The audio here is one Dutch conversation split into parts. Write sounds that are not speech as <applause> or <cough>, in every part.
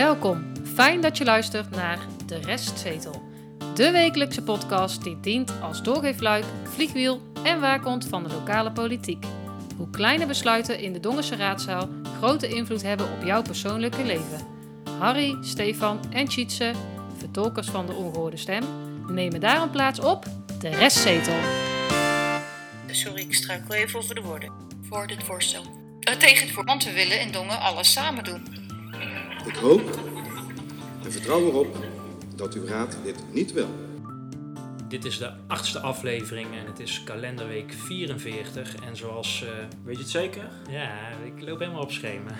Welkom. Fijn dat je luistert naar De Restzetel. De wekelijkse podcast die dient als doorgeefluik, vliegwiel en waakhond van de lokale politiek. Hoe kleine besluiten in de Dongense raadzaal grote invloed hebben op jouw persoonlijke leven. Harry, Stefan en Tjitse, vertolkers van de ongehoorde stem, nemen daarom plaats op De Restzetel. Sorry, ik struikel even over de woorden. Voor dit voorstel. Eh, tegen het voor, want we willen in Dongen alles samen doen. Ik hoop en vertrouw erop dat uw raad dit niet wil. Dit is de achtste aflevering en het is kalenderweek 44. En zoals, eh, Weet je het zeker? ja, ik loop helemaal op schema. <laughs>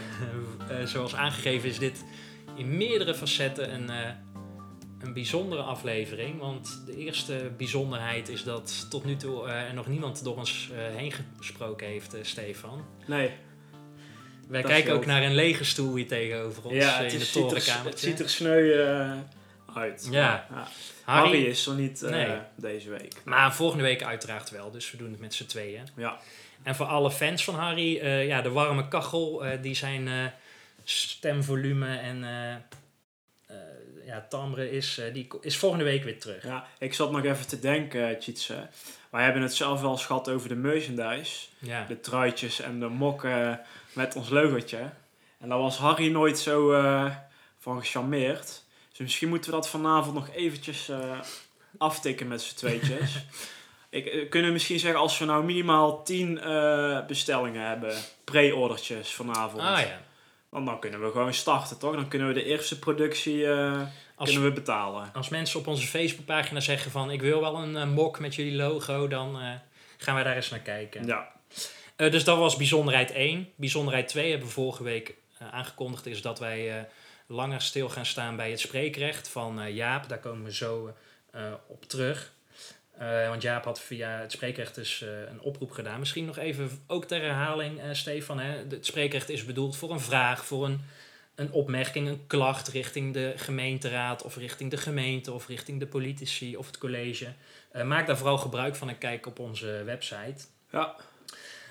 Eh, zoals aangegeven is dit in meerdere facetten een, eh, een bijzondere aflevering. Want de eerste bijzonderheid is dat tot nu toe eh, er nog niemand door ons eh, heen gesproken heeft, eh, Stefan. Nee. Wij Dat kijken ook naar een lege stoel hier tegenover ons ja, eh, het, in is, de er, torenkamer. het ziet er sneu eh, uit. Ja. Ja. Harry, Harry is er niet eh, Nee. deze week. Maar volgende week uiteraard wel, dus we doen het met z'n tweeën. Ja. En voor alle fans van Harry, ja, de warme kachel, die zijn stemvolume en ja, timbre is, die is volgende week weer terug. ja, ik zat nog even te denken, Tjitse. Wij hebben het zelf wel eens gehad over de merchandise. Ja. De truitjes en de mokken met ons logootje. En daar was Harry nooit zo eh, van gecharmeerd. Dus misschien moeten we dat vanavond nog eventjes eh, aftikken met z'n tweetjes. <laughs> Ik, eh, kunnen we misschien zeggen als we nou minimaal 10 eh, bestellingen hebben, pre-ordertjes vanavond. Ah ja. Want dan kunnen we gewoon starten, toch? Dan kunnen we de eerste productie Als, kunnen we betalen. als mensen op onze Facebookpagina zeggen van ik wil wel een mok met jullie logo, dan gaan wij daar eens naar kijken. Ja, Eh, dus dat was bijzonderheid 1. Bijzonderheid 2 hebben we vorige week eh, aangekondigd, is dat wij eh, langer stil gaan staan bij het spreekrecht van Jaap. Daar komen we zo op terug. Want Jaap had via het spreekrecht dus een oproep gedaan. Misschien nog even, ook ter herhaling, Stefan. Hè? Het spreekrecht is bedoeld voor een vraag, voor een, een opmerking, een klacht richting de gemeenteraad of richting de gemeente of richting de politici of het college. Maak daar vooral gebruik van en kijk op onze website. ja.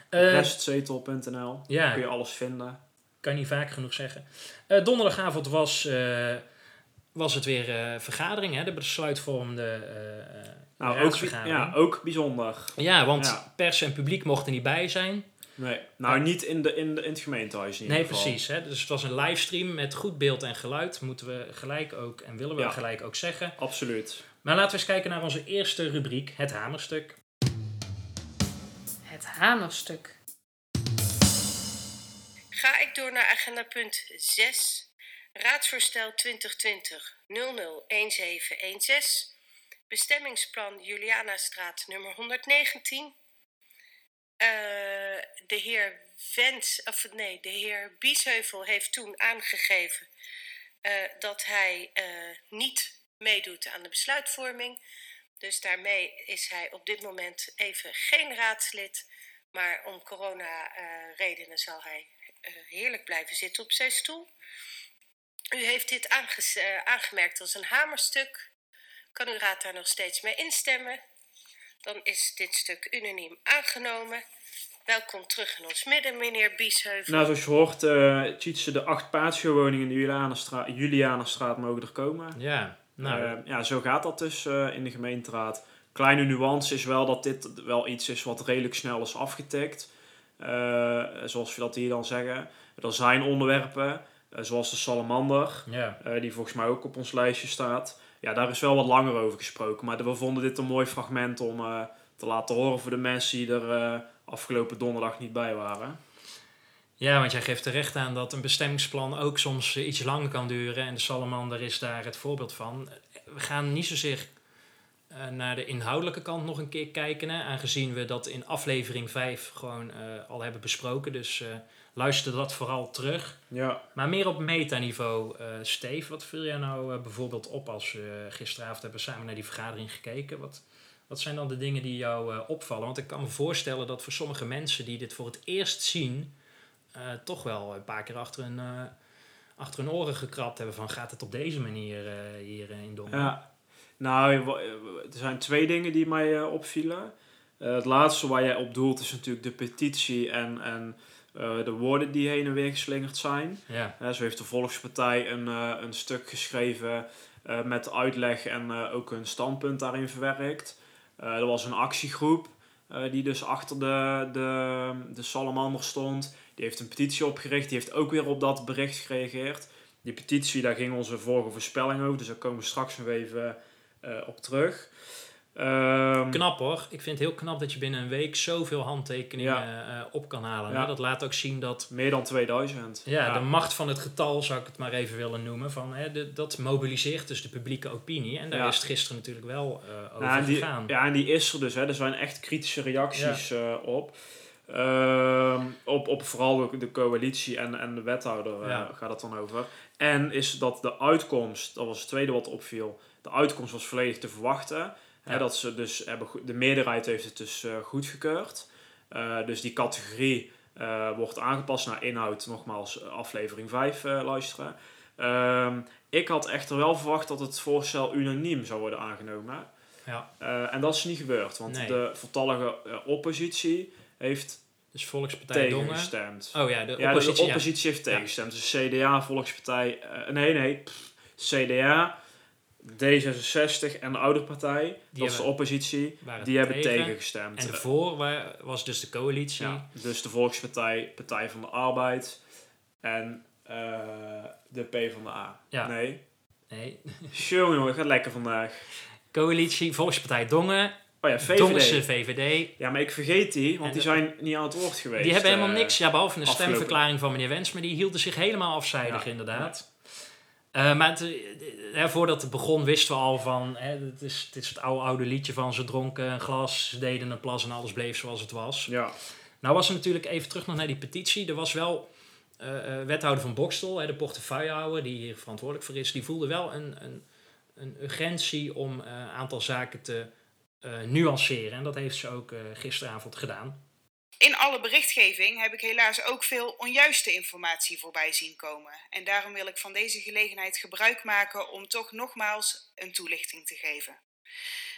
Eh, restzetel.nl. ja. Kun je alles vinden. kan niet vaak genoeg zeggen. Eh, donderdagavond was, eh, was het weer vergadering, hè? de besluitvormende Nou, ook, ja, ook bijzonder. Ja, want Ja. pers en publiek mochten niet bij zijn. Nee, nou Ja. niet in, de, in, de, in het gemeentehuis in Nee, geval. precies. Hè? Dus het was een livestream met goed beeld en geluid. Moeten we gelijk ook en willen we Ja. gelijk ook zeggen. Absoluut. Maar laten we eens kijken naar onze eerste rubriek, het hamerstuk. Het hamerstuk. Ga ik door naar agenda punt 6. Raadsvoorstel 2020-001716. Bestemmingsplan Julianastraat nummer 119. Eh, de heer Wens, of nee, de heer Biesheuvel heeft toen aangegeven eh, dat hij eh, niet meedoet aan de besluitvorming. Dus daarmee is hij op dit moment even geen raadslid. Maar om corona-redenen zal hij eh, heerlijk blijven zitten op zijn stoel. U heeft dit eh, aangemerkt als een hamerstuk. Kan uw raad daar nog steeds mee instemmen? Dan is dit stuk unaniem aangenomen. Welkom terug in ons midden, meneer Biesheuvel. Nou, zoals je hoort, eh Tjitse, de acht patio-woningen in de Julianastraat, Julianastraat mogen er komen. Ja, nou, Eh, ja, zo gaat dat dus eh, in de gemeenteraad. Kleine nuance is wel dat dit wel iets is wat redelijk snel is afgetikt. Eh, zoals we dat hier dan zeggen. Er zijn onderwerpen, eh, zoals de salamander, die volgens mij ook op ons lijstje staat. Ja, daar is wel wat langer over gesproken. Maar we vonden dit een mooi fragment om te laten horen voor de mensen die er afgelopen donderdag niet bij waren. Ja, want jij geeft terecht aan dat een bestemmingsplan ook soms eh, iets langer kan duren. En de salamander is daar het voorbeeld van. We gaan niet zozeer eh, naar de inhoudelijke kant nog een keer kijken. Hè, aangezien we dat in aflevering 5 gewoon eh, al hebben besproken. Dus eh, luister dat vooral terug. Ja, Maar meer op metaniveau, eh Steve. Wat viel jij nou bijvoorbeeld op als we gisteravond hebben samen naar die vergadering gekeken? Wat, wat zijn dan de dingen die jou opvallen? Want ik kan me voorstellen dat voor sommige mensen die dit voor het eerst zien, eh, toch wel een paar keer achter hun, eh, achter hun oren gekrapt hebben van gaat het op deze manier eh, hier in Dongen? Ja, nou, er zijn twee dingen die mij opvielen. Het laatste waar jij op doelt is natuurlijk de petitie en, en de woorden die heen en weer geslingerd zijn. Ja. Zo heeft de Volkspartij een, een stuk geschreven met uitleg en ook een standpunt daarin verwerkt. Er was een actiegroep die dus achter de, de, de salamander stond. Die heeft een petitie opgericht. Die heeft ook weer op dat bericht gereageerd. Die petitie, daar ging onze vorige voorspelling over. Dus daar komen we straks nog even eh, op terug. Ehm, Knap hoor. Ik vind het heel knap dat je binnen een week zoveel handtekeningen eh, op kan halen. Ja. Dat laat ook zien dat Meer dan 2000. ja, de macht van het getal, zou ik het maar even willen noemen, van, hè, de- dat mobiliseert dus de publieke opinie. En daar is het gisteren natuurlijk wel eh, over die, gegaan. ja, en die is er dus. Hè. Er zijn echt kritische reacties op. Ehm, op. Op vooral de, coalitie en, en de wethouder eh, Ja. gaat het dan over. En is dat de uitkomst, dat was het tweede wat opviel, de uitkomst was volledig te verwachten. Hè, dat ze dus hebben, de meerderheid heeft het dus eh, goedgekeurd. Eh, dus die categorie wordt aangepast naar inhoud, nogmaals aflevering 5 eh, luisteren. Ehm, ik had echter wel verwacht dat het voorstel unaniem zou worden aangenomen. Ja. En dat is niet gebeurd, want Nee. de voltallige oppositie heeft Dus Volkspartij Dongen. tegengestemd. Oh ja, de ja, oppositie. de ja. oppositie heeft tegengestemd. Dus CDA, Volkspartij, eh, nee, nee, pff, CDA, D66 en de oude partij, dat is de oppositie, die hebben tegen. tegengestemd. En wa- was dus de coalitie. ja, dus de Volkspartij, Partij van de Arbeid en eh, de P van de A. Ja. Nee. Nee, Jongen, gaat lekker vandaag. coalitie, Volkspartij Dongen, Oh ja, VVD. Dongense VVD. Ja, maar ik vergeet die, want die zijn niet aan het woord geweest. Die hebben helemaal eh, niks, ja, behalve een afgelopen. stemverklaring van meneer Wens, maar die hielden zich helemaal afzijdig Ja. inderdaad. Eh, maar het, eh, hè, voordat het begon wisten we al van, hè, het, is, het is het oude, oude liedje van ze dronken een glas, ze deden een plas en alles bleef zoals het was. Ja, Nou was er natuurlijk even terug nog naar die petitie. Er was wel wethouder van Bokstel, hè, de portefeuillehouder, die hier verantwoordelijk voor is, die voelde wel een, een, een urgentie om een aantal zaken te nuanceren. En dat heeft ze ook eh, gisteravond gedaan. In alle berichtgeving heb ik helaas ook veel onjuiste informatie voorbij zien komen. En daarom wil ik van deze gelegenheid gebruik maken om toch nogmaals een toelichting te geven.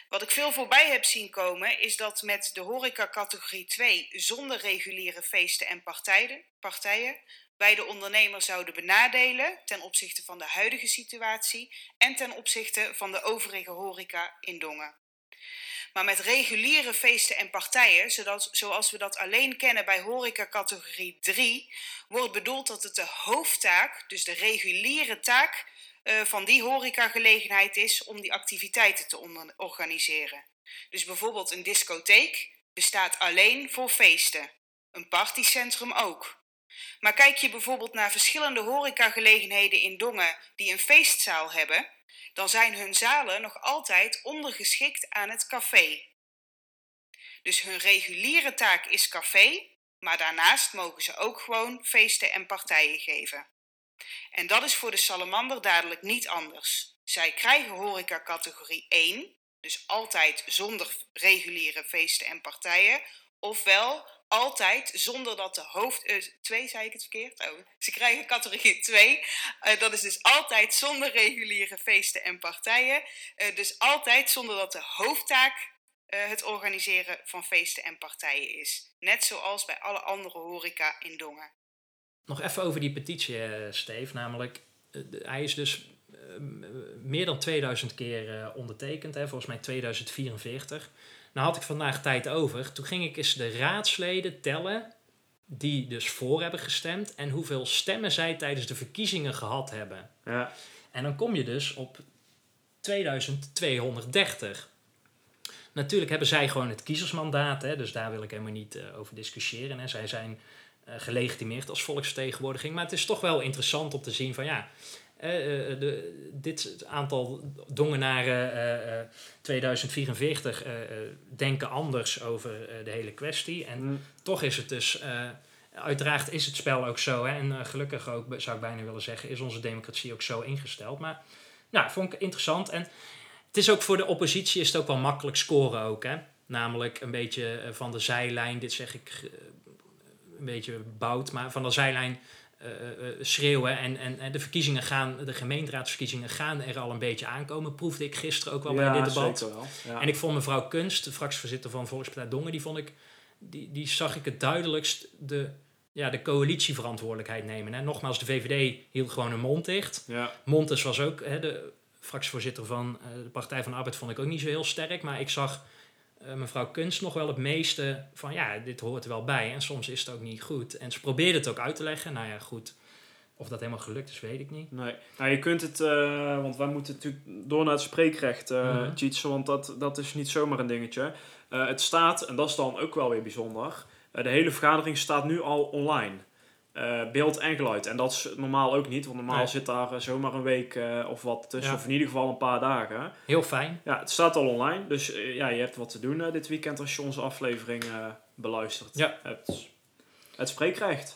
Wat ik veel voorbij heb zien komen is dat met de horeca categorie 2 zonder reguliere feesten en partijen, partijen wij de ondernemer zouden benadelen ten opzichte van de huidige situatie en ten opzichte van de overige horeca in Dongen. Maar met reguliere feesten en partijen, zodat, zoals we dat alleen kennen bij horeca categorie 3, wordt bedoeld dat het de hoofdtaak, dus de reguliere taak eh, van die horecagelegenheid is om die activiteiten te organiseren. Dus bijvoorbeeld een discotheek bestaat alleen voor feesten. Een partycentrum ook. Maar kijk je bijvoorbeeld naar verschillende horecagelegenheden in Dongen die een feestzaal hebben, dan zijn hun zalen nog altijd ondergeschikt aan het café. Dus hun reguliere taak is café, maar daarnaast mogen ze ook gewoon feesten en partijen geven. En dat is voor de salamander dadelijk niet anders. Zij krijgen horeca categorie 1, dus altijd zonder reguliere feesten en partijen, ofwel altijd zonder dat de hoofd... eh, twee, zei ik het verkeerd? Oh, ze krijgen categorie 2, eh, dat is dus altijd zonder reguliere feesten en partijen. Eh, dus altijd zonder dat de hoofdtaak het organiseren van feesten en partijen is. Net zoals bij alle andere horeca in Dongen. Nog even over die petitie, Steve. Namelijk, hij is dus meer dan 2000 keer ondertekend. Volgens mij 2044. Nou had ik vandaag tijd over. Toen ging ik eens de raadsleden tellen die dus voor hebben gestemd. En hoeveel stemmen zij tijdens de verkiezingen gehad hebben. ja. En dan kom je dus op 2230. Natuurlijk hebben zij gewoon het kiezersmandaat, hè, dus daar wil ik helemaal niet eh, over discussiëren. Hè. Zij zijn eh, gelegitimeerd als volksvertegenwoordiging. Maar het is toch wel interessant om te zien van ja, de, dit aantal dongenaren eh, eh, 2044 eh, eh, denken anders over eh, de hele kwestie. En Mm, toch is het dus, eh, uiteraard is het spel ook zo, hè, en eh, gelukkig ook, zou ik bijna willen zeggen, is onze democratie ook zo ingesteld. Maar nou, vond ik interessant. En het is ook voor de oppositie is het ook wel makkelijk scoren ook, hè. Namelijk een beetje eh, van de zijlijn, dit zeg ik eh, een beetje bout, maar van de zijlijn eh, eh, schreeuwen. En, en, en de verkiezingen gaan, de gemeenteraadsverkiezingen gaan er al een beetje aankomen. Proefde ik gisteren ook wel bij dit debat. wel. Ja. En ik vond mevrouw Kunst, de fractievoorzitter van Volkspartij Dongen, die vond ik, die, die zag ik het duidelijkst de ja, de coalitieverantwoordelijkheid nemen. Hè. Nogmaals, de VVD hield gewoon hun mond dicht. Ja. Montes was ook, hè, de fractievoorzitter van eh, de Partij van de Arbeid, vond ik ook niet zo heel sterk. Maar ik zag eh, mevrouw Kunst nog wel het meeste van, ja, dit hoort er wel bij. En soms is het ook niet goed. En ze probeerde het ook uit te leggen. Nou ja, goed. Of dat helemaal gelukt is, weet ik niet. Nee, nou je kunt het, eh, want wij moeten natuurlijk door naar het spreekrecht. Tjitse, want dat, dat is niet zomaar een dingetje. Het staat, en dat is dan ook wel weer bijzonder, de hele vergadering staat nu al online. Eh, beeld en geluid. En dat is normaal ook niet, want normaal Nee. zit daar eh, zomaar een week eh, of wat tussen, Ja. of in ieder geval een paar dagen. Heel fijn. Ja, het staat al online, dus ja, je hebt wat te doen dit weekend als je onze aflevering eh, beluistert. Ja. Het, het spreekrecht.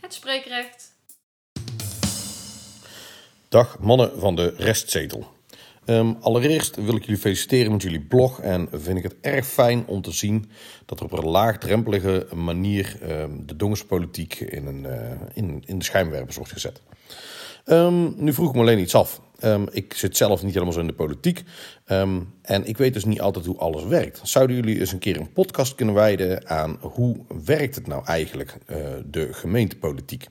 Het spreekrecht. Dag mannen van de restzetel. Ehm, allereerst wil ik jullie feliciteren met jullie blog en vind ik het erg fijn om te zien dat er op een laagdrempelige manier ehm, de dongenspolitiek in, een, eh, in, in de schijnwerpers wordt gezet. Ehm, nu vroeg ik me alleen iets af. Ehm, ik zit zelf niet helemaal zo in de politiek. Ehm, en ik weet dus niet altijd hoe alles werkt. Zouden jullie eens een keer een podcast kunnen wijden aan hoe werkt het nou eigenlijk, eh, de gemeentepolitiek?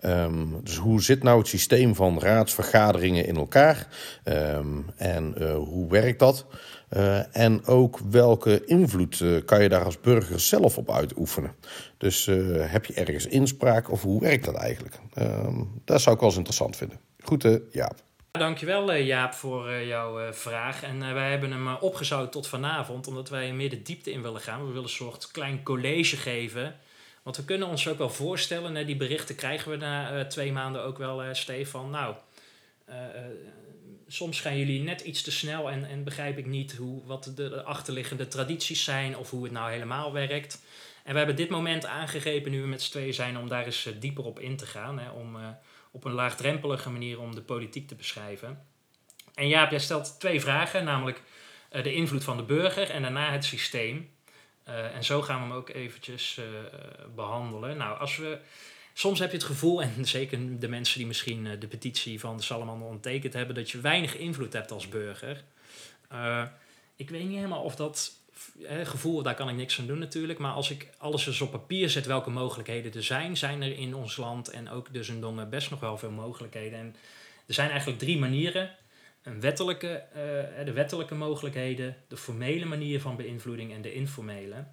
Ehm, dus hoe zit nou het systeem van raadsvergaderingen in elkaar? En eh, hoe werkt dat? Eh, en ook welke invloed kan je daar als burger zelf op uitoefenen? Dus heb je ergens inspraak of hoe werkt dat eigenlijk? Dat zou ik wel eens interessant vinden. Groeten, Jaap. Dankjewel eh, Jaap voor eh, jouw eh, vraag. En wij hebben hem opgezout tot vanavond, omdat wij meer de diepte in willen gaan. We willen een soort klein college geven. Want we kunnen ons ook wel voorstellen, die berichten krijgen we na twee maanden ook wel, Stefan. Nou, soms gaan jullie net iets te snel en, en begrijp ik niet hoe, wat de, de achterliggende tradities zijn of hoe het nou helemaal werkt. En we hebben dit moment aangegrepen, nu we met z'n tweeën zijn, om daar eens dieper op in te gaan. Hè, om... op een laagdrempelige manier om de politiek te beschrijven. En Jaap, jij stelt twee vragen, namelijk eh, de invloed van de burger en daarna het systeem. Eh, en zo gaan we hem ook eventjes eh, behandelen. Nou, als we... Soms heb je het gevoel, en <laughs> zeker de mensen die misschien de petitie van de Salamander ondertekend hebben, dat je weinig invloed hebt als burger. Ik weet niet helemaal of dat gevoel, daar kan ik niks aan doen natuurlijk. Maar als ik alles eens op papier zet welke mogelijkheden er zijn, zijn er in ons land en ook dus in Dongen best nog wel veel mogelijkheden. En er zijn eigenlijk drie manieren. Een wettelijke, eh, de wettelijke mogelijkheden, de formele manier van beïnvloeding en de informele.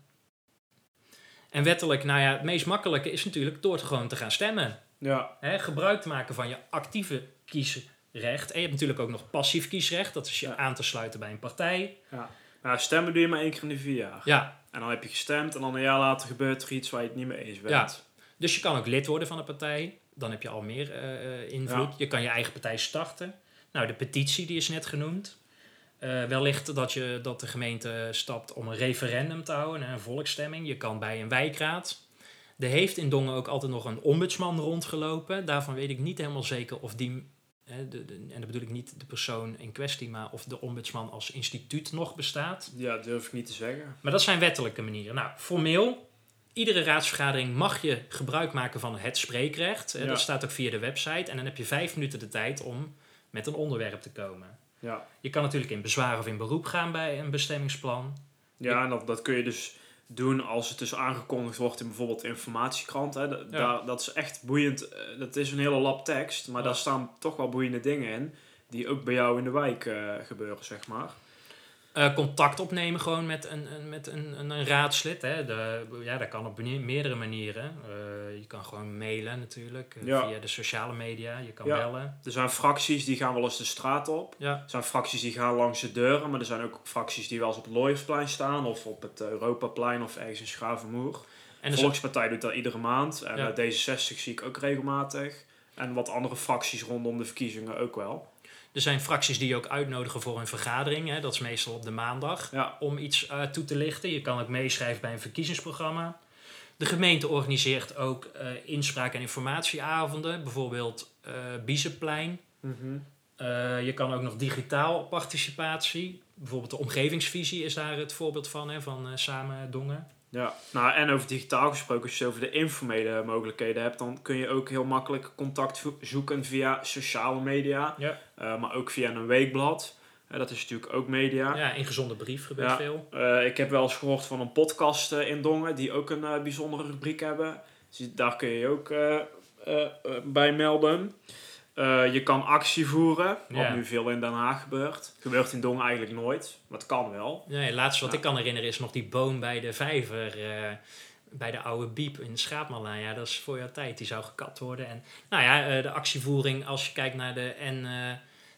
En wettelijk, nou ja, het meest makkelijke is natuurlijk door te gewoon te gaan stemmen. Ja, Hè, gebruik te maken van je actieve kiesrecht. En je hebt natuurlijk ook nog passief kiesrecht, dat is je Ja. aan te sluiten bij een partij. ja. Nou, stemmen doe je maar één keer in de vier jaar. Ja, En dan heb je gestemd en dan een jaar later gebeurt er iets waar je het niet mee eens bent. Ja. Dus je kan ook lid worden van een partij. Dan heb je al meer eh, eh, invloed. Ja. Je kan je eigen partij starten. Nou, de petitie die is net genoemd. Eh, wellicht dat, je, dat de gemeente stapt om een referendum te houden, een volksstemming. Je kan bij een wijkraad. Er heeft in Dongen ook altijd nog een ombudsman rondgelopen. Daarvan weet ik niet helemaal zeker of die, hè, de, de- en dan bedoel ik niet de persoon in kwestie, maar of de ombudsman als instituut nog bestaat. Ja, durf ik niet te zeggen. Maar dat zijn wettelijke manieren. Nou, formeel, iedere raadsvergadering mag je gebruik maken van het spreekrecht. Ja. Dat staat ook via de website. En dan heb je vijf minuten de tijd om met een onderwerp te komen. Ja, Je kan natuurlijk in bezwaar of in beroep gaan bij een bestemmingsplan. ja en dat, dat kun je dus doen als het dus aangekondigd wordt in bijvoorbeeld informatiekrant. Hè. Da- Ja. daar, dat is echt boeiend. Eh, Dat is een hele lap tekst, maar Ja. daar staan toch wel boeiende dingen in. Die ook bij jou in de wijk eh, gebeuren, zeg maar. Eh, contact opnemen gewoon met een, een, met een, een, een raadslid. Hè. De, ja, dat kan op me- meerdere manieren. Eh, je kan gewoon mailen natuurlijk, eh, Ja. via de sociale media. Je kan Ja. bellen. Er zijn fracties die gaan wel eens de straat op. Ja. Er zijn fracties die gaan langs de deuren, maar er zijn ook fracties die wel eens op het Looiersplein staan of op het Europaplein of ergens in Schavenmoer. En De Volkspartij doet dat iedere maand en Ja. eh, D66 zie ik ook regelmatig. En wat andere fracties rondom de verkiezingen ook wel. Er zijn fracties die je ook uitnodigen voor een vergadering. Hè. Dat is meestal op de maandag. Ja, Om iets eh, toe te lichten. Je kan ook meeschrijven bij een verkiezingsprogramma. De gemeente organiseert ook eh, inspraak- en informatieavonden. Bijvoorbeeld eh Biezenplein. Mhm. Je kan ook nog digitaal participatie. Bijvoorbeeld de omgevingsvisie is daar het voorbeeld van. Hè, van Samen Dongen. Ja. Nou, en over digitaal gesproken, als je het over de informele mogelijkheden hebt, dan kun je ook heel makkelijk contact zoeken via sociale media. Ja. Eh, maar ook via een weekblad. Eh, dat is natuurlijk ook media. Ja, in gezonde brief gebeurt Ja. veel. Eh, ik heb wel eens gehoord van een podcast in Dongen die ook een bijzondere rubriek hebben. Dus daar kun je je ook bij melden. Eh, je kan actie voeren, wat nu veel in Den Haag gebeurt. Gebeurt in Dongen eigenlijk nooit, maar het kan wel. Ja, het laatste wat Ja. ik kan herinneren is nog die boom bij de vijver. eh, bij de oude Biep in de Schaapmalaan. Ja, dat is voor jouw tijd. Die zou gekapt worden. En nou ja, eh, de actievoering als je kijkt naar de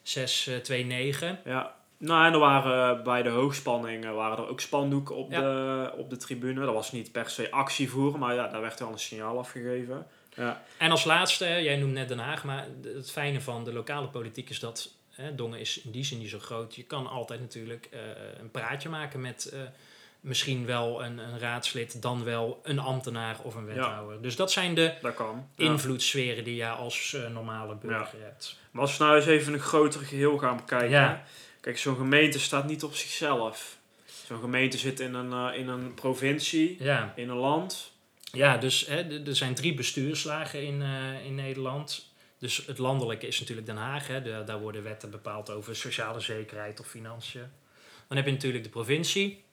N629. Ja. Nou, en er waren bij de hoogspanning eh, waren er ook spandoeken op, Ja. de, op de tribune. Dat was niet per se actie voeren, maar ja, daar werd wel een signaal afgegeven. Ja, En als laatste, jij noemt net Den Haag, maar het fijne van de lokale politiek is dat hè, Dongen is in die zin niet zo groot. Je kan altijd natuurlijk eh, een praatje maken met eh, misschien wel een, een raadslid, dan wel een ambtenaar of een wethouder. Dus dat zijn de dat kan. Ja. invloedssferen die je als eh, normale burger hebt. Maar als we nou eens even een groter geheel gaan bekijken. Ja. Kijk, zo'n gemeente staat niet op zichzelf. Zo'n gemeente zit in een, in een provincie, Ja, in een land. Ja dus hè, er zijn drie bestuurslagen in, eh, in Nederland. Dus het landelijke is natuurlijk Den Haag. Hè. De- daar worden wetten bepaald over sociale zekerheid of financiën. Dan heb je natuurlijk de provincie.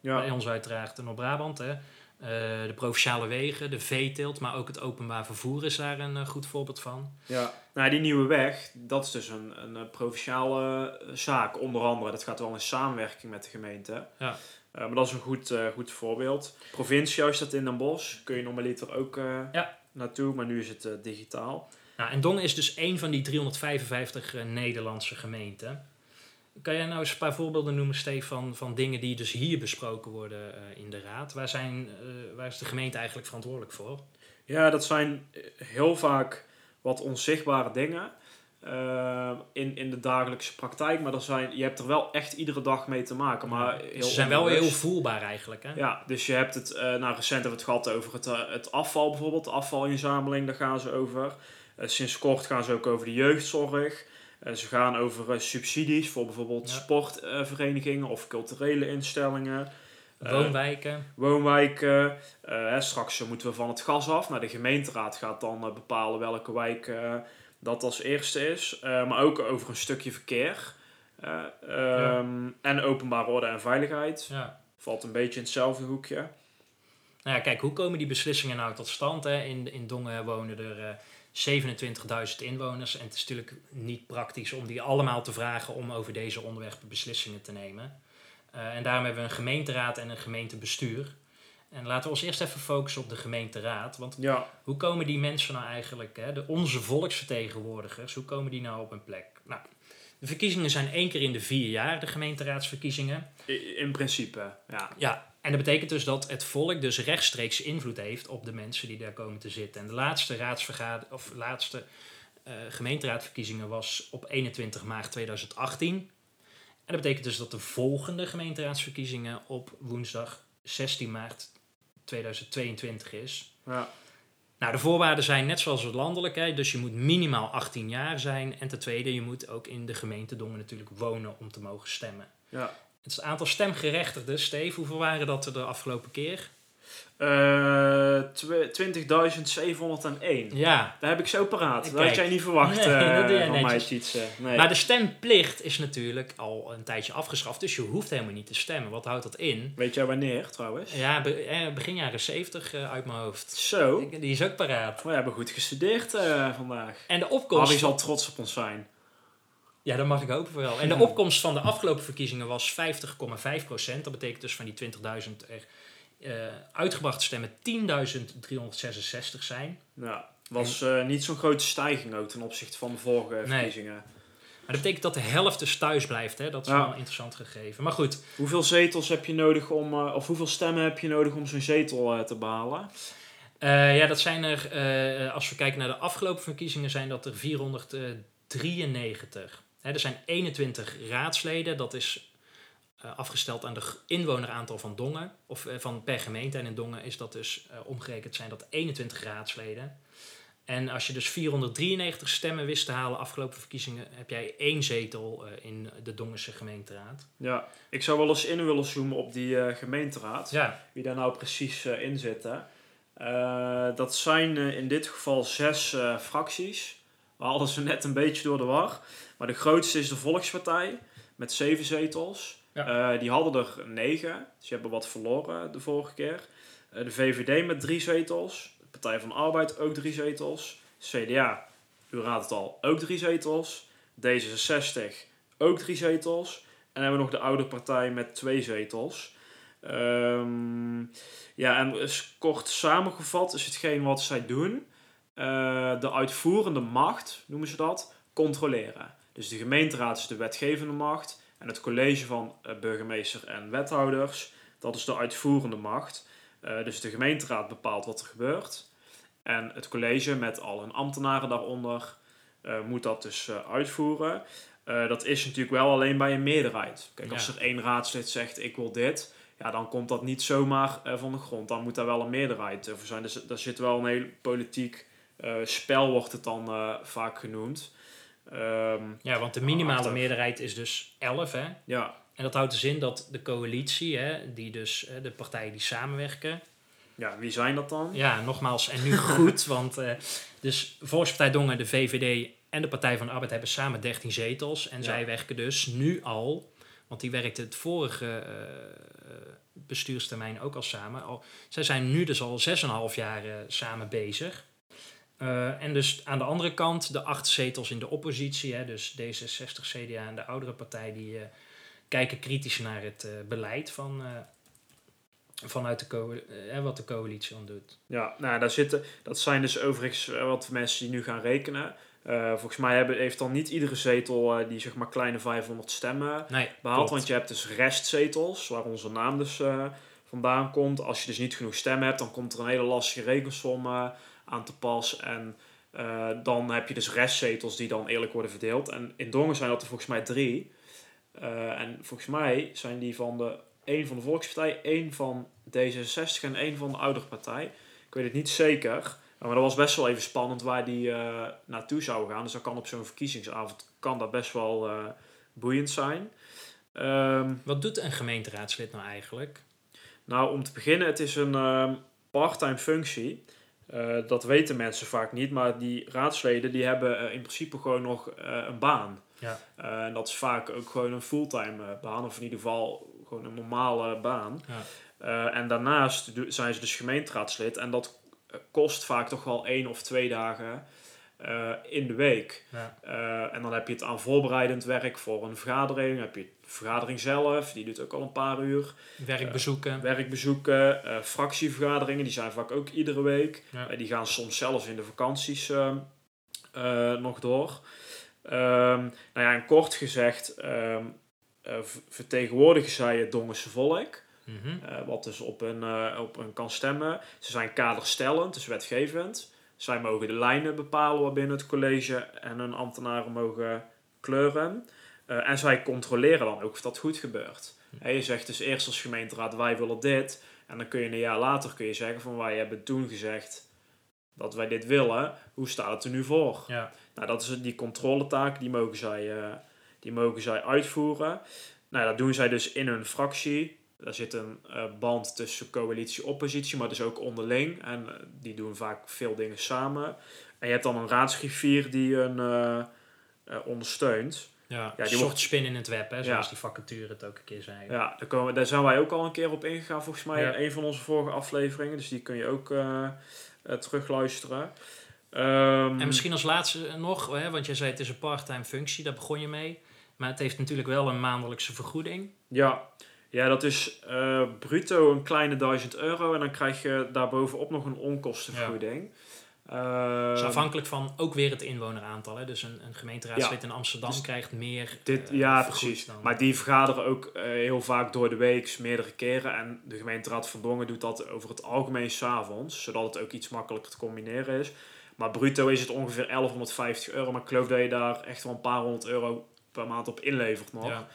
Bij Ja, ons uiteraard de Noord-Brabant. Hè. Eh, de provinciale wegen, de veeteelt, maar ook het openbaar vervoer is daar een eh, goed voorbeeld van. ja. Nou, die nieuwe weg, dat is dus een, een provinciale zaak, onder andere. Dat gaat wel in samenwerking met de gemeente. Ja. Eh, maar dat is een goed, eh, goed voorbeeld. Provincie, als je dat in Den Bosch, kun je normaliter ook eh, Ja. naartoe, maar nu is het digitaal. Nou, en Dongen is dus één van die 355 eh, Nederlandse gemeenten. Kan jij nou eens een paar voorbeelden noemen, Stefan, van dingen die dus hier besproken worden in de raad? Waar, zijn, waar is de gemeente eigenlijk verantwoordelijk voor? Ja, dat zijn heel vaak wat onzichtbare dingen eh, in, in de dagelijkse praktijk. Maar dat zijn, je hebt er wel echt iedere dag mee te maken. Maar heel Ze zijn wel heel voelbaar eigenlijk, hè? Ja, dus je hebt het, eh nou recent hebben we het gehad over het, eh, het afval bijvoorbeeld, de afvalinzameling, daar gaan ze over. Eh, sinds kort gaan ze ook over de jeugdzorg. Ze gaan over subsidies voor bijvoorbeeld Ja. sportverenigingen of culturele instellingen. Woonwijken. woonwijken. Hè, straks moeten we van het gas af. Nou, de gemeenteraad gaat dan bepalen welke wijk dat als eerste is. Eh, maar ook over een stukje verkeer. Eh, ehm, En openbare orde en veiligheid. Ja. Valt een beetje in hetzelfde hoekje. Nou ja, kijk, hoe komen die beslissingen nou tot stand? Hè? In, in Dongen wonen er eh 27.000 inwoners. En het is natuurlijk niet praktisch om die allemaal te vragen om over deze onderwerpen beslissingen te nemen. En daarom hebben we een gemeenteraad en een gemeentebestuur. En laten we ons eerst even focussen op de gemeenteraad. Want Ja, hoe komen die mensen nou eigenlijk, hè, de, onze volksvertegenwoordigers, hoe komen die nou op een plek? Nou, de verkiezingen zijn één keer in de vier jaar, de gemeenteraadsverkiezingen. in principe. Ja, Ja, en dat betekent dus dat het volk dus rechtstreeks invloed heeft op de mensen die daar komen te zitten. En de laatste raadsvergader of laatste eh gemeenteraadverkiezingen was op 21 maart 2018. En dat betekent dus dat de volgende gemeenteraadsverkiezingen op woensdag 16 maart 2022 is. ja, Nou, de voorwaarden zijn net zoals het landelijk. Hè? Dus je moet minimaal 18 jaar zijn. En ten tweede, je moet ook in de gemeente Dongen natuurlijk wonen om te mogen stemmen. ja. Het is het aantal stemgerechtigden. Steve, hoeveel waren dat er de afgelopen keer? Eh, twe- 20.701. Ja, Daar heb ik zo paraat. Dat had jij niet verwacht Nee, eh, dat van mij. Tietse. Nee. maar de stemplicht is natuurlijk al een tijdje afgeschaft. Dus je hoeft helemaal niet te stemmen. Wat houdt dat in? Weet jij wanneer, trouwens? Ja, eh, begin jaren 70 eh, uit mijn hoofd. Zo. Die is ook paraat. We hebben goed gestudeerd eh, vandaag. En de opkomst... Harry zal trots op ons zijn. Ja, dat mag ik hopen wel. En de opkomst van de afgelopen verkiezingen was 50,5 procent. Dat betekent dus van die 20.000 er eh, uitgebrachte stemmen 10.366 zijn. Ja. Was eh, niet zo'n grote stijging ook ten opzichte van de vorige Nee. verkiezingen. Maar dat betekent dat de helft dus thuis blijft. Hè? Dat is Ja. wel een interessant gegeven. Maar goed, Hoeveel zetels heb je nodig om, eh, of hoeveel stemmen heb je nodig om zo'n zetel eh, te behalen? Eh, ja, dat zijn er, eh, als we kijken naar de afgelopen verkiezingen, zijn dat er 493. Hè, er zijn 21 raadsleden, dat is eh, afgesteld aan de inwoneraantal van Dongen, of eh, van per gemeente. En in Dongen is dat dus eh, omgerekend zijn dat 21 raadsleden. En als je dus 493 stemmen wist te halen afgelopen verkiezingen, heb jij één zetel in de Dongense gemeenteraad. Ja, ik zou wel eens in willen zoomen op die gemeenteraad. Ja, Wie daar nou precies in zitten. Eh, dat zijn in dit geval zes fracties. We hadden ze net een beetje door de war. Maar de grootste is de Volkspartij. met zeven zetels. Eh, die hadden er negen, dus die hebben wat verloren de vorige keer. Eh, de VVD met drie zetels. De Partij van de Arbeid ook drie zetels. CDA, u raadt het al, ook drie zetels. D66 ook drie zetels. En dan hebben we nog de oude partij met twee zetels. Ehm, ja, en kort samengevat is hetgeen wat zij doen. eh, de uitvoerende macht, noemen ze dat, controleren. Dus de gemeenteraad is de wetgevende macht. En het college van eh, burgemeester en wethouders, dat is de uitvoerende macht. Eh, dus de gemeenteraad bepaalt wat er gebeurt. En het college met al hun ambtenaren daaronder eh, moet dat dus uitvoeren. Dat is natuurlijk wel alleen bij een meerderheid. Kijk, als er één raadslid zegt ik wil dit, ja, dan komt dat niet zomaar van de grond. Dan moet daar wel een meerderheid voor zijn. Dus daar zit wel een heel politiek spel, wordt het dan vaak genoemd. Ehm, Ja, want de minimale Achter. meerderheid is dus 11, hè? ja, En dat houdt dus in dat de coalitie, hè, die dus de partijen die samenwerken, ja, wie zijn dat dan? Ja, nogmaals, en nu <laughs> goed, want eh, dus Volkspartij Dongen, de VVD en de Partij van de Arbeid hebben samen 13 zetels. En Ja. zij werken dus nu al, want die werkte het vorige eh, bestuurstermijn ook al samen. Al, zij zijn nu dus al 6,5 jaar eh, samen bezig. Eh, en dus aan de andere kant de acht zetels in de oppositie, hè, dus D66, CDA en de oudere partij, die eh, kijken kritisch naar het eh, beleid van, vanuit de wat de coalitie dan doet. Ja, nou, daar zitten, dat zijn dus overigens wat mensen die nu gaan rekenen. Volgens mij hebben, heeft dan niet iedere zetel die zeg maar kleine 500 stemmen Nee, behaald. klopt. Want je hebt dus restzetels, waar onze naam dus vandaan komt. Als je dus niet genoeg stemmen hebt, dan komt er een hele lastige rekensom aan te pas. En eh, dan heb je dus restzetels die dan eerlijk worden verdeeld. En in Dongen zijn dat er volgens mij drie. Eh, en volgens mij zijn die van de één van de Volkspartij, één van D66 en één van de oudere partij. Ik weet het niet zeker. Maar dat was best wel even spannend waar die eh, naartoe zouden gaan. Dus dat kan op zo'n verkiezingsavond kan dat best wel boeiend zijn. Ehm, Wat doet een gemeenteraadslid nou eigenlijk? nou, om te beginnen, het is een ehm parttime functie. Eh, dat weten mensen vaak niet, maar die raadsleden die hebben eh, in principe gewoon nog eh, een baan. Ja. En dat is vaak ook gewoon een fulltime baan, of in ieder geval gewoon een normale baan. Ja. En daarnaast zijn ze dus gemeenteraadslid en dat kost vaak toch wel één of twee dagen eh, in de week. Ja. Eh, en dan heb je het aan voorbereidend werk voor een vergadering. Dan heb je de vergadering zelf, die duurt ook al een paar uur. Werkbezoeken. Werkbezoeken, eh, fractievergaderingen, die zijn vaak ook iedere week. Ja. Die gaan soms zelfs in de vakanties ehm, eh, nog door. Ehm, nou ja, en kort gezegd ehm, eh, vertegenwoordigen zij het Dongense volk. Mhm. wat dus op eh, op hun kan stemmen. Ze zijn kaderstellend, dus wetgevend. Zij mogen de lijnen bepalen waarbinnen het college en hun ambtenaren mogen kleuren. Eh, en zij controleren dan ook of dat goed gebeurt. Hè, je zegt dus eerst als gemeenteraad, wij willen dit. En dan kun je een jaar later kun je zeggen van wij hebben toen gezegd dat wij dit willen. Hoe staat het er nu voor? Ja. Nou, dat is die controletaak, die mogen zij, eh, die mogen zij uitvoeren. Nou, dat doen zij dus in hun fractie. Daar zit een eh, band tussen coalitie-oppositie, maar dus ook onderling. En eh, die doen vaak veel dingen samen. En je hebt dan een raadsgriffier die hun eh, ondersteunt. Ja, die een soort wordt- spin in het web, hè, zoals Ja. die vacature het ook een keer zei. Ja, daar, komen, daar zijn wij ook al een keer op ingegaan, volgens mij, Ja. in een van onze vorige afleveringen. Dus die kun je ook terugluisteren. Ehm, En misschien als laatste nog, hè, want jij zei het is een parttime functie, daar begon je mee. Maar het heeft natuurlijk wel een maandelijkse vergoeding. Ja, ja dat is eh, bruto een kleine 1000 euro. En dan krijg je daarbovenop nog een onkostenvergoeding. Ehm, Dus afhankelijk van ook weer het inwoneraantal. Hè. Dus een, een gemeenteraadslid in Amsterdam Dus krijgt meer. Dit, eh, ja, precies. dan- Maar die vergaderen ook eh, heel vaak door de week, meerdere keren. En de gemeenteraad van Dongen doet dat over het algemeen s'avonds, zodat het ook iets makkelijker te combineren is. Maar bruto is het ongeveer 1150 euro. Maar ik geloof dat je daar echt wel een paar honderd euro per maand op inlevert nog. Ja.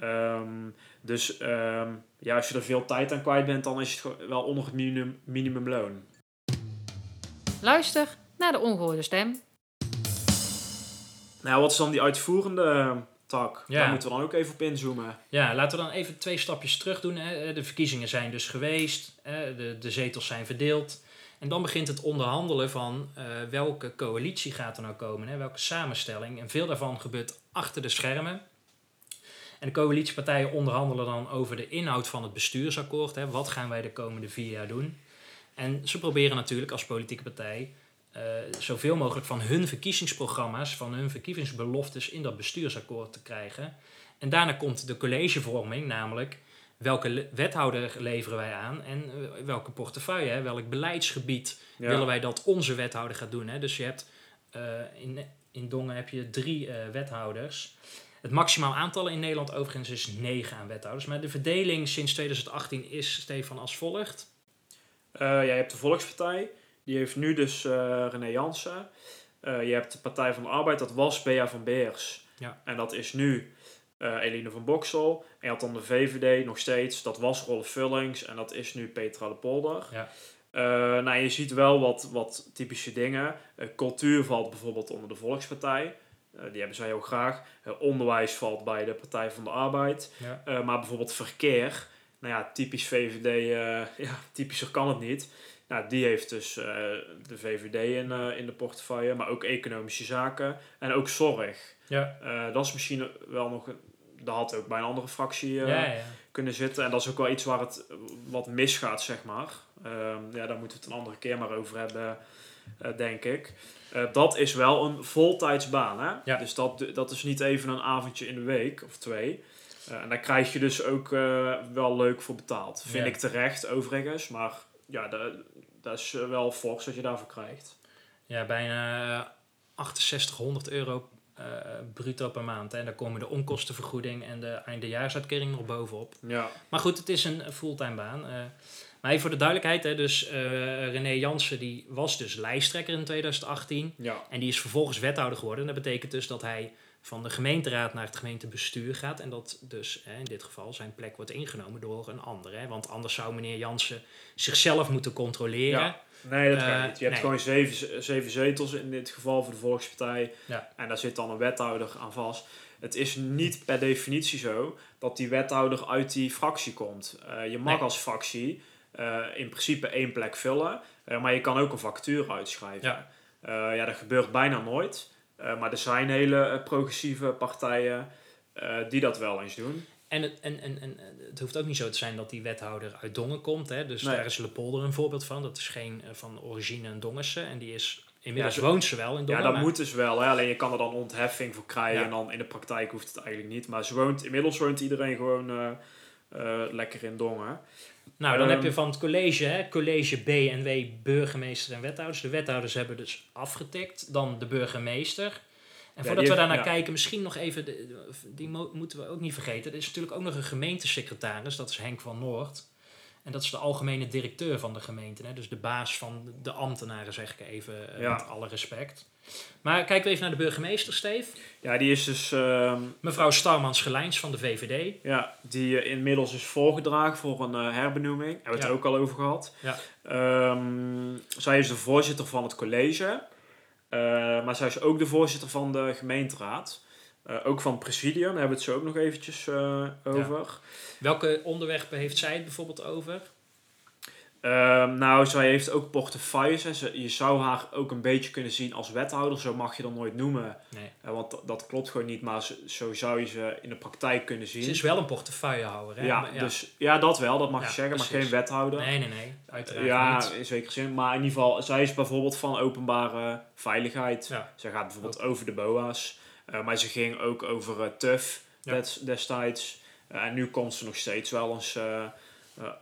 Ehm, dus ehm, ja, als je er veel tijd aan kwijt bent, dan is het wel onder het minimum, minimumloon. Luister naar de ongehoorde stem. Nou, wat is dan die uitvoerende eh, tak? Ja. Daar moeten we dan ook even op inzoomen. Ja, laten we dan even twee stapjes terug doen. Hè. De verkiezingen zijn dus geweest, hè. De, de zetels zijn verdeeld. En dan begint het onderhandelen van eh, welke coalitie gaat er nou komen, hè. welke samenstelling. En veel daarvan gebeurt achter de schermen. En de coalitiepartijen onderhandelen dan over de inhoud van het bestuursakkoord. Hè. Wat gaan wij de komende vier jaar doen? En ze proberen natuurlijk als politieke partij eh, zoveel mogelijk van hun verkiezingsprogramma's, van hun verkiezingsbeloftes in dat bestuursakkoord te krijgen. En daarna komt de collegevorming, namelijk welke wethouder leveren wij aan en eh, welke portefeuille, hè, welk beleidsgebied Ja. willen wij dat onze wethouder gaat doen. Hè? Dus je hebt eh, in, in Dongen heb je drie wethouders. Het maximaal aantal in Nederland overigens is negen aan wethouders. Maar de verdeling sinds 2018 is, Stefan, als volgt. Eh, ja, je hebt de Volkspartij, die heeft nu dus eh, René Jansen. Eh, je hebt de Partij van de Arbeid, dat was Bea van Beers. Ja. En dat is nu Eline van Boksel. En je had dan de VVD nog steeds, dat was Rolf Vullings en dat is nu Petra de Polder. Ja. Nou, je ziet wel wat, wat typische dingen. Cultuur valt bijvoorbeeld onder de Volkspartij. Eh, die hebben zij heel graag. Eh, onderwijs valt bij de Partij van de Arbeid. Ja. Eh, maar bijvoorbeeld verkeer, nou ja, typisch VVD, <laughs> ja, typischer kan het niet. Nou, die heeft dus de VVD in, in de portefeuille, maar ook economische zaken en ook zorg. Ja. Dat is misschien wel nog, dat had ook bij een andere fractie ja, ja. kunnen zitten. En dat is ook wel iets waar het wat misgaat, zeg maar. Ehm, ja, daar moeten we het een andere keer maar over hebben, denk ik. Eh, dat is wel een voltijdsbaan, hè? Ja. Dus dat, dat is niet even een avondje in de week of twee. Eh, en daar krijg je dus ook eh, wel leuk voor betaald. Vind Ja. ik terecht, overigens. Maar ja, dat, is wel fors wat je daarvoor krijgt. Ja, bijna eh, 6800 euro bruto per maand. Hè. En daar komen de onkostenvergoeding en de eindejaarsuitkering nog bovenop. Ja, Maar goed, het is een fulltime baan. Maar even voor de duidelijkheid, hè, dus eh, René Jansen die was dus lijsttrekker in 2018. ja. En die is vervolgens wethouder geworden. En dat betekent dus dat hij van de gemeenteraad naar het gemeentebestuur gaat. En dat dus hè, in dit geval zijn plek wordt ingenomen door een ander. Hè. Want anders zou meneer Jansen zichzelf moeten controleren. Ja. Nee, dat kan Eh, niet. Je hebt nee. gewoon zeven, zeven zetels in dit geval voor de Volkspartij. Ja. En daar zit dan een wethouder aan vast. Het is niet per definitie zo dat die wethouder uit die fractie komt. Eh, je mag Nee. als fractie eh, in principe één plek vullen, eh, maar je kan ook een vacature uitschrijven. Ja. Eh, ja, dat gebeurt bijna nooit. Maar er zijn hele progressieve partijen die dat wel eens doen. En het, en, en, en het hoeft ook niet zo te zijn dat die wethouder uit Dongen komt. Hè? Dus Nee. daar is Lepolder een voorbeeld van. Dat is geen van origine een Dongense. En die is inmiddels Ja, woont ze wel in Dongen. Ja, dat maar- moet dus wel. Hè? Alleen je kan er dan ontheffing voor krijgen. Ja. En dan in de praktijk hoeft het eigenlijk niet. Maar ze woont, inmiddels woont iedereen gewoon eh, lekker in Dongen. Nou, dan Ehm, heb je van het college, hè, college B en W, burgemeester en wethouders. De wethouders hebben dus afgetikt. Dan de burgemeester. En Ja, voordat we daarnaar ja. kijken, misschien nog even, de, die mo- moeten we ook niet vergeten. Er is natuurlijk ook nog een gemeentesecretaris, dat is Henk van Noord. En dat is de algemene directeur van de gemeente. Hè? Dus de baas van de ambtenaren, zeg ik even, eh, Ja. met alle respect. Maar kijken we even naar de burgemeester, Steef. Ja, die is dus... ehm, Mevrouw Starmans-Gelijns van de VVD. ja, die eh, inmiddels is voorgedragen voor een eh, herbenoeming. Hebben we het Ja. ook al over gehad. Ja. Ehm, zij is de voorzitter van het college. Eh, maar zij is ook de voorzitter van de gemeenteraad. Ook van het presidium, daar hebben we het zo ook nog eventjes over. Welke onderwerpen heeft zij het bijvoorbeeld over? Ehm, nou, zij heeft ook portefeuilles. Ze, je zou haar ook een beetje kunnen zien als wethouder. Zo mag je dat nooit noemen. Nee. Eh, want dat, klopt gewoon niet. Maar zo, zo zou je ze in de praktijk kunnen zien. Ze is wel een portefeuillehouder. Hè? ja, Maar Dus, ja, dat wel. Dat mag Ja, je zeggen. Maar geen wethouder. Nee, nee, nee. Uiteraard ja, niet. in zekere zin. Maar in ieder geval, zij is bijvoorbeeld van openbare veiligheid. Ja. Zij gaat bijvoorbeeld over de BOA's. Eh, maar ze ging ook over eh, TUF Ja. des- destijds. En nu komt ze nog steeds wel eens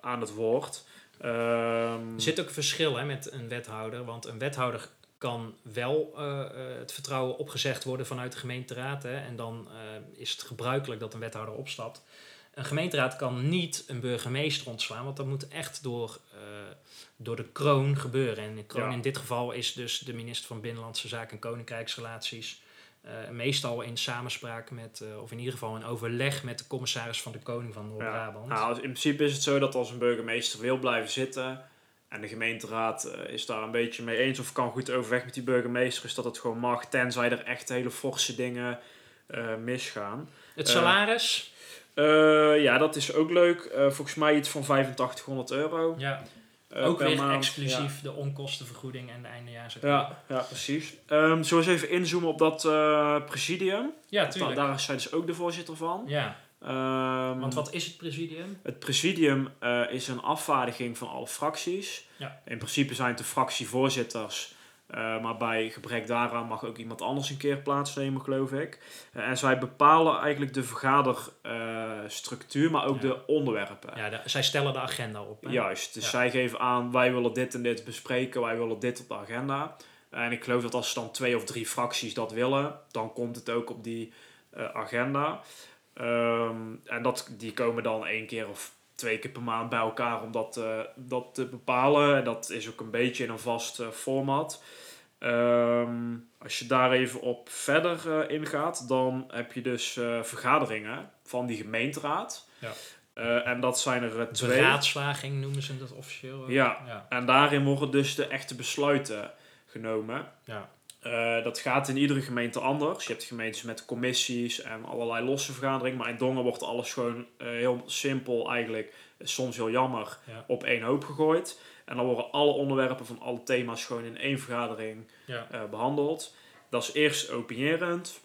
aan het woord. Ehm, Er zit ook een verschil hè, met een wethouder. Want een wethouder kan wel eh, eh, het vertrouwen opgezegd worden vanuit de gemeenteraad. Hè, en dan eh, is het gebruikelijk dat een wethouder opstapt. Een gemeenteraad kan niet een burgemeester ontslaan, want dat moet echt door, door de kroon gebeuren. En de kroon Ja. in dit geval is dus de minister van Binnenlandse Zaken en Koninkrijksrelaties. Eh, meestal in samenspraak met, eh, of in ieder geval in overleg met de commissaris van de Koning van Ja. Noord-Brabant. Nou, in principe is het zo dat als een burgemeester wil blijven zitten en de gemeenteraad eh, is daar een beetje mee eens of kan goed overweg met die burgemeester, is dat het gewoon mag, tenzij er echt hele forse dingen misgaan. het salaris, ja, dat is ook leuk. Volgens mij iets van 8500 euro. ja, ook per weer maand. exclusief de onkostenvergoeding en de eindejaars. Ja, ja, precies. Ehm zullen we eens even inzoomen op dat eh, presidium? ja Da- tuurlijk. daar is zij dus ook de voorzitter van. Ja, Ehm, Want wat is het presidium? Het presidium eh, is een afvaardiging van alle fracties. Ja. In principe zijn het de fractievoorzitters. Eh, maar bij gebrek daaraan mag ook iemand anders een keer plaatsnemen, geloof ik. Eh, en zij bepalen eigenlijk de vergaderstructuur, maar ook Ja. de onderwerpen. Ja, de- zij stellen de agenda op. hè? Juist, dus Ja. zij geven aan, wij willen dit en dit bespreken, wij willen dit op de agenda. En ik geloof dat als dan twee of drie fracties dat willen, dan komt het ook op die eh, agenda. Ehm, en dat, die komen dan één keer of twee keer per maand bij elkaar om dat, eh, dat te bepalen. En dat is ook een beetje in een vast eh, format. Ehm, als je daar even op verder eh, ingaat, dan heb je dus eh, vergaderingen van die gemeenteraad. Ja. Eh, en dat zijn er twee. Beraadslaging noemen ze dat officieel. Ja. ja. En daarin worden dus de echte besluiten genomen. Ja. Eh, dat gaat in iedere gemeente anders. Je hebt gemeentes met commissies en allerlei losse vergaderingen. Maar in Dongen wordt alles gewoon eh, heel simpel eigenlijk, soms heel jammer, Ja. op één hoop gegooid. En dan worden alle onderwerpen van alle thema's gewoon in één vergadering Ja. eh, behandeld. Dat is eerst opinierend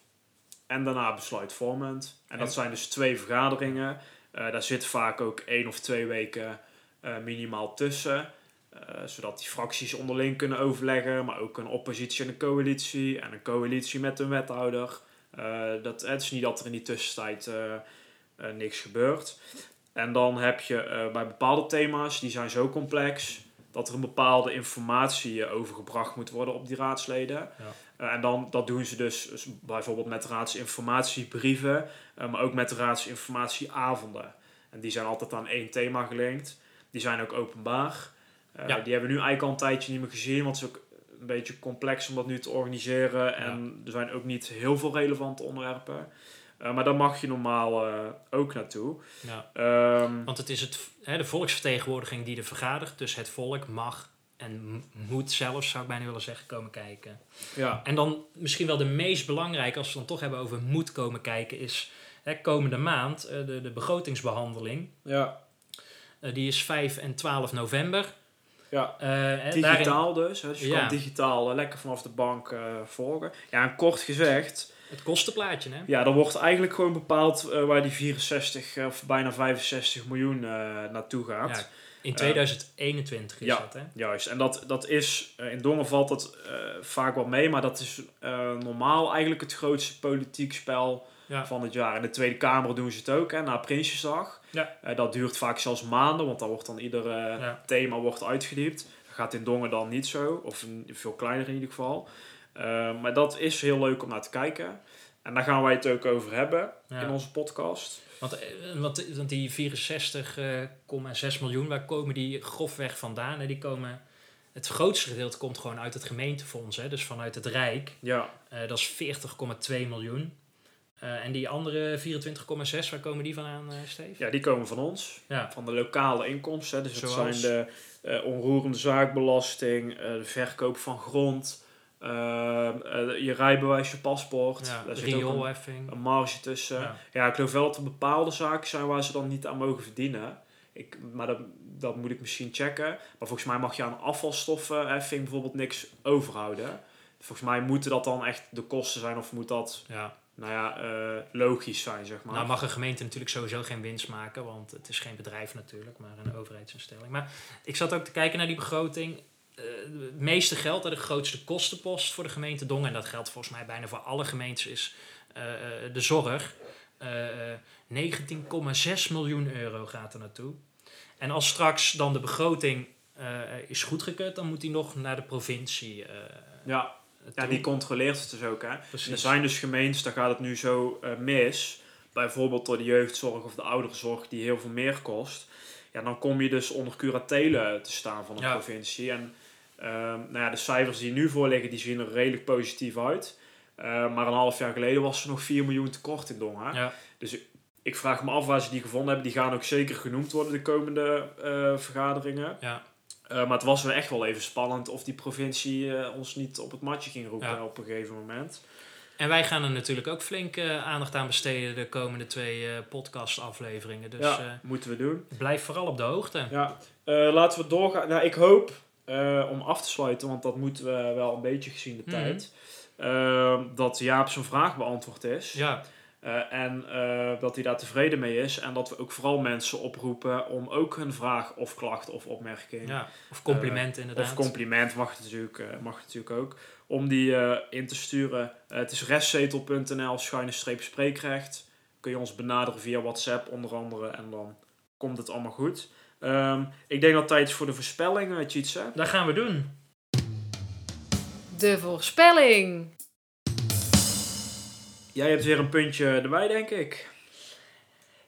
en daarna besluitvormend. En dat zijn dus twee vergaderingen. Daar zit vaak ook één of twee weken minimaal tussen. Eh, zodat die fracties onderling kunnen overleggen, maar ook een oppositie en een coalitie. En een coalitie met een wethouder. Eh, dat, het is niet dat er in die tussentijd eh, niks gebeurt. En dan heb je bij bepaalde thema's, die zijn zo complex, dat er een bepaalde informatie overgebracht moet worden op die raadsleden. Eh, en dan, dat doen ze dus, dus bijvoorbeeld met raadsinformatiebrieven, maar ook met raadsinformatieavonden. En die zijn altijd aan één thema gelinkt. Die zijn ook openbaar. Eh, Ja. Die hebben we nu eigenlijk al een tijdje niet meer gezien, want het is ook een beetje complex om dat nu te organiseren. En er zijn ook niet heel veel relevante onderwerpen. Eh, maar daar mag je normaal eh, ook naartoe. Ja. Ehm, Want het is het, hè, de volksvertegenwoordiging die er vergadert. Dus het volk mag en moet zelfs, zou ik bijna willen zeggen, komen kijken. ja. En dan misschien wel de meest belangrijke, als we het dan toch hebben over moet komen kijken, is hè, komende maand de, de begrotingsbehandeling. Ja. Die is 5 en 12 november. Ja. Eh, daarin- Digitaal dus. hè. Dus je Ja. kan digitaal eh, lekker vanaf de bank eh, volgen. Ja, en kort gezegd, het kostenplaatje, hè? ja, er wordt eigenlijk gewoon bepaald waar die 64 eh, of bijna 65 miljoen naartoe gaat. Ja, in 2021 is ja. dat, hè? Juist, en dat, dat is, in Dongen valt dat vaak wel mee, maar dat is normaal eigenlijk het grootste politiek spel Ja. van het jaar. In de Tweede Kamer doen ze het ook, hè, na Prinsjesdag. Ja. Eh, dat duurt vaak zelfs maanden, want dan wordt dan ieder eh, thema wordt uitgediept. Dat gaat in Dongen dan niet zo, of veel kleiner in ieder geval. Eh, maar dat is heel leuk om naar te kijken. En daar gaan wij het ook over hebben in onze podcast. Want, want, want die 64,6 miljoen, waar komen die grofweg vandaan? Die komen, het grootste gedeelte komt gewoon uit het gemeentefonds, hè? dus vanuit het Rijk. Ja, dat is 40,2 miljoen. Eh, en die andere 24,6, waar komen die vandaan, eh Steve? ja, die komen van ons. Ja. van de lokale inkomsten. Dus dat Zoals? zijn de eh, onroerende zaakbelasting, de verkoop van grond, je rijbewijs, je paspoort. Ja, Daar zit ook een, marge tussen. Ja. Ja. ik geloof wel dat er bepaalde zaken zijn waar ze dan niet aan mogen verdienen. Ik, maar dat, dat moet ik misschien checken. Maar volgens mij mag je aan afvalstoffenheffing bijvoorbeeld niks overhouden. Volgens mij moeten dat dan echt de kosten zijn of moet dat, Ja. Nou ja, eh, logisch zijn, zeg maar. Nou mag een gemeente natuurlijk sowieso geen winst maken, want het is geen bedrijf natuurlijk, maar een overheidsinstelling. Maar ik zat ook te kijken naar die begroting. Eh, het meeste geld, de grootste kostenpost voor de gemeente Dongen, en dat geldt volgens mij bijna voor alle gemeentes, is eh, de zorg. Eh, eh, 19,6 miljoen euro gaat er naartoe. En als straks dan de begroting is goedgekeurd, dan moet die nog naar de provincie. ja, ja, die controleert het dus ook, hè. Precies. Er zijn dus gemeentes, daar gaat het nu zo eh, mis. Bijvoorbeeld door de jeugdzorg of de ouderenzorg die heel veel meer kost. Ja, dan kom je dus onder curatele te staan van de Ja. provincie. En ehm, nou ja, de cijfers die nu voorliggen, die zien er redelijk positief uit. Eh, maar een half jaar geleden was er nog 4 miljoen tekort in Dongen. Ja. Dus ik, ik vraag me af waar ze die gevonden hebben. Die gaan ook zeker genoemd worden de komende eh, vergaderingen. Ja. Eh, maar het was wel echt wel even spannend of die provincie eh, ons niet op het matje ging roepen Ja. op een gegeven moment. En wij gaan er natuurlijk ook flink eh, aandacht aan besteden de komende twee podcastafleveringen. Dus ja, moeten we doen. blijf vooral op de hoogte. Ja, laten we doorgaan. Nou, ik hoop om af te sluiten, want dat moeten we wel een beetje gezien de Mhm. tijd. dat Jaap zijn vraag beantwoord is. Ja, Eh, en eh, dat hij daar tevreden mee is. En dat we ook vooral mensen oproepen om ook hun vraag of klacht of opmerking. Ja, of compliment eh, inderdaad. Of compliment mag het natuurlijk, eh, mag natuurlijk ook. Om die eh, in te sturen. Het is restzetel.nl schuine streep spreekrecht. Kun je ons benaderen via WhatsApp onder andere. En dan komt het allemaal goed. Ehm, ik denk dat het tijd is voor de voorspelling, Tjitse. Dat gaan we doen. De voorspelling. Jij hebt weer een puntje erbij, denk ik.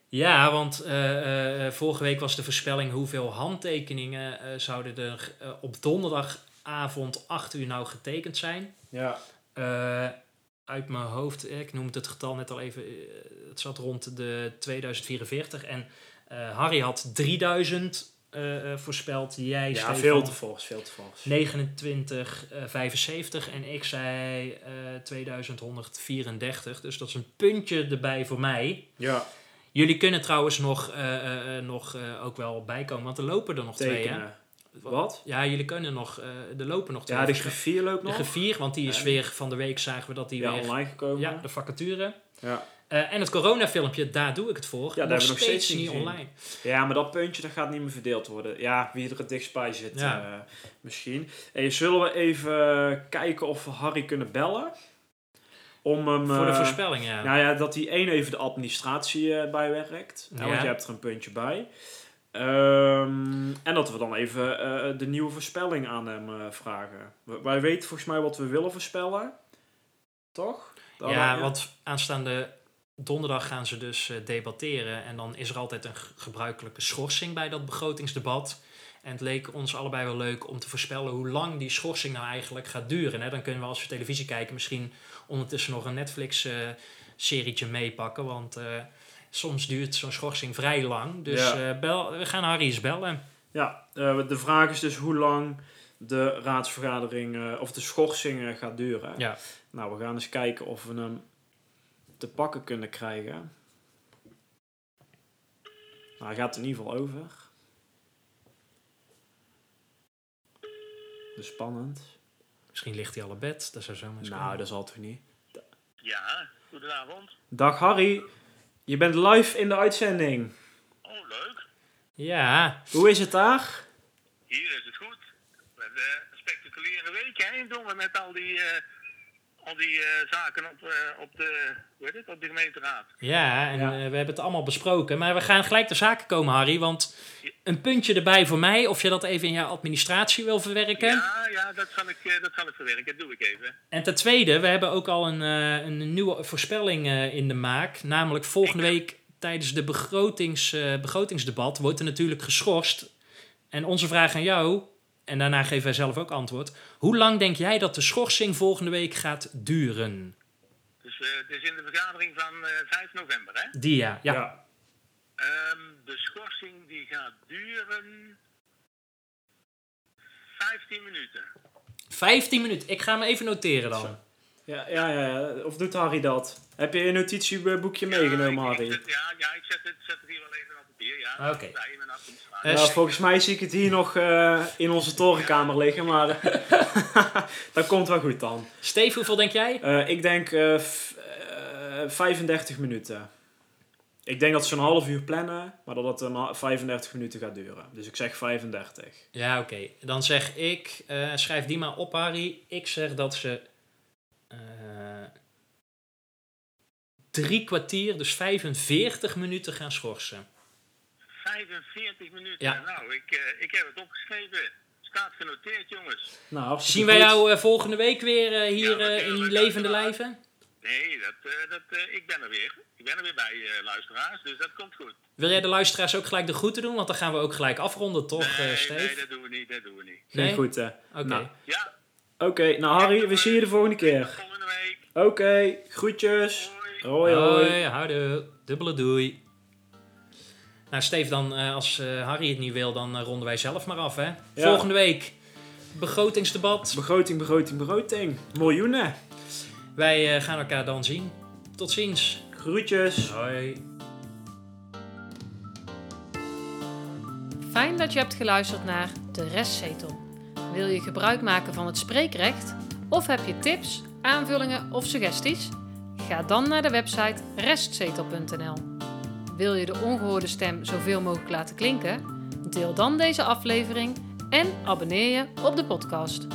Ja, want eh, eh, vorige week was de voorspelling hoeveel handtekeningen eh, zouden er eh, op donderdagavond 8 uur nou getekend zijn. Ja. Eh, uit mijn hoofd, eh, ik noemde het getal net al even, eh, het zat rond de 2044. En eh, Harry had 3000 eh, eh, voorspeld. Jij, Ja, Stefan, veel te volgens, veel te volgens. 2975 en ik zei eh 2134. Dus dat is een puntje erbij voor mij. Ja, Jullie kunnen trouwens nog, eh, eh, eh, nog eh, ook wel bijkomen, want er lopen er nog twee. Hè? Wat? Ja, jullie kunnen nog, eh, er lopen nog twee. Ja, de griffier loopt de nog. griffier, want die is Ja. weer van de week zagen we dat die ja, weer. online gekomen. Ja, de vacature. Ja. Eh, en het coronafilmpje, daar doe ik het voor. daar hebben we nog steeds niet gezien. online. Ja, maar dat puntje dat gaat niet meer verdeeld worden. Ja, wie er het dichtst bij zit, Ja. eh, misschien. Hey, zullen we even kijken of we Harry kunnen bellen? Om hem... voor de eh, voorspelling, ja. Nou ja, dat hij één even de administratie bijwerkt. Ja. Ja. Want je hebt er een puntje bij. Ehm, en dat we dan even de nieuwe voorspelling aan hem vragen. W- wij weten volgens mij wat we willen voorspellen. Toch? Ja, want aanstaande donderdag gaan ze dus eh, debatteren. En dan is er altijd een gebruikelijke schorsing bij dat begrotingsdebat. En het leek ons allebei wel leuk om te voorspellen hoe lang die schorsing nou eigenlijk gaat duren. Hè? Dan kunnen we als we televisie kijken misschien ondertussen nog een Netflix-serietje meepakken. Want eh, soms duurt zo'n schorsing vrij lang. Dus Ja. eh, bel, we gaan Harry eens bellen. Ja, eh, de vraag is dus hoe lang de raadsvergadering eh, of de schorsing eh, gaat duren. Ja. Nou, we gaan eens kijken of we hem te pakken kunnen krijgen. Nou, hij gaat in ieder geval over. Dus spannend. Misschien ligt hij al op bed. Dat zou zomaar eens Nou, kunnen. dat zal toch niet. Ja, goedenavond. Dag Harry, je bent live in de uitzending. Oh, leuk. Ja, Hoe is het daar? Hier is het goed. We hebben een spectaculaire week, hè, in Dongen, met al die, eh, al die eh, zaken op, eh, op, de, hoe heet het, op de gemeenteraad. Ja, en Ja. eh, we hebben het allemaal besproken. Maar we gaan gelijk ter zake komen, Harry. Want een puntje erbij voor mij, of je dat even in je administratie wil verwerken. Ja, ja, dat zal ik, eh, dat zal ik verwerken. Dat doe ik even. En ten tweede, we hebben ook al een, eh, een nieuwe voorspelling eh, in de maak. Namelijk volgende week tijdens de begrotings, eh, begrotingsdebat wordt er natuurlijk geschorst. En onze vraag aan jou, en daarna geven wij zelf ook antwoord. Hoe lang denk jij dat de schorsing volgende week gaat duren? Dus eh, het is in de vergadering van eh 5 november, hè. Die ja. ja. Ehm, de schorsing die gaat duren 15 minuten. 15 minuten. Ik ga hem even noteren dan. Ja, ja, ja, ja. Of doet Harry dat? Heb je een notitieboekje meegenomen, ja, Harry? zet- ja, ja, ik zet het, zet het hier ja. Oké. Met administratie. Eh, Nou, volgens mij zie ik het hier nog eh, in onze torenkamer liggen, maar <laughs> dat komt wel goed dan. Steve, hoeveel denk jij? Eh, ik denk eh, eh, 35 minuten. Ik denk dat ze een half uur plannen, maar dat het een ha- 35 minuten gaat duren. Dus ik zeg 35. Ja, oké. Dan zeg ik, eh, schrijf die maar op, Harry. Ik zeg dat ze eh, drie kwartier, dus 45 minuten gaan schorsen. 45 minuten. Ja. Nou, ik, eh, ik heb het opgeschreven. Staat genoteerd, jongens. Nou, Zien wij jou eh, volgende week weer eh, hier Ja, in levende lijven? Nee, dat, eh, dat, eh, ik ben er weer. Ik ben er weer bij, eh, luisteraars, dus dat komt goed. Wil jij de luisteraars ook gelijk de groeten doen? Want dan gaan we ook gelijk afronden, toch, nee, eh Steve? nee, dat doen we niet, dat doen we niet. Nee, Nee? goed hè. Oké. Nou, Ja, Oké, nou Harry, we zien je de volgende keer. volgende week. Oké, groetjes. Hoi. Hoi hoi. Hoi, houdoe. Dubbele doei. Nou, Steve, dan, eh, als eh, Harry het niet wil, dan eh, ronden wij zelf maar af, hè? Volgende week, begrotingsdebat. Begroting, begroting, begroting. Miljoenen. Wij gaan elkaar dan zien. Tot ziens. Groetjes. Hoi. Fijn dat je hebt geluisterd naar De Restzetel. Wil je gebruik maken van het spreekrecht? Of heb je tips, aanvullingen of suggesties? Ga dan naar de website restzetel.nl. Wil je de ongehoorde stem zoveel mogelijk laten klinken? Deel dan deze aflevering en abonneer je op de podcast.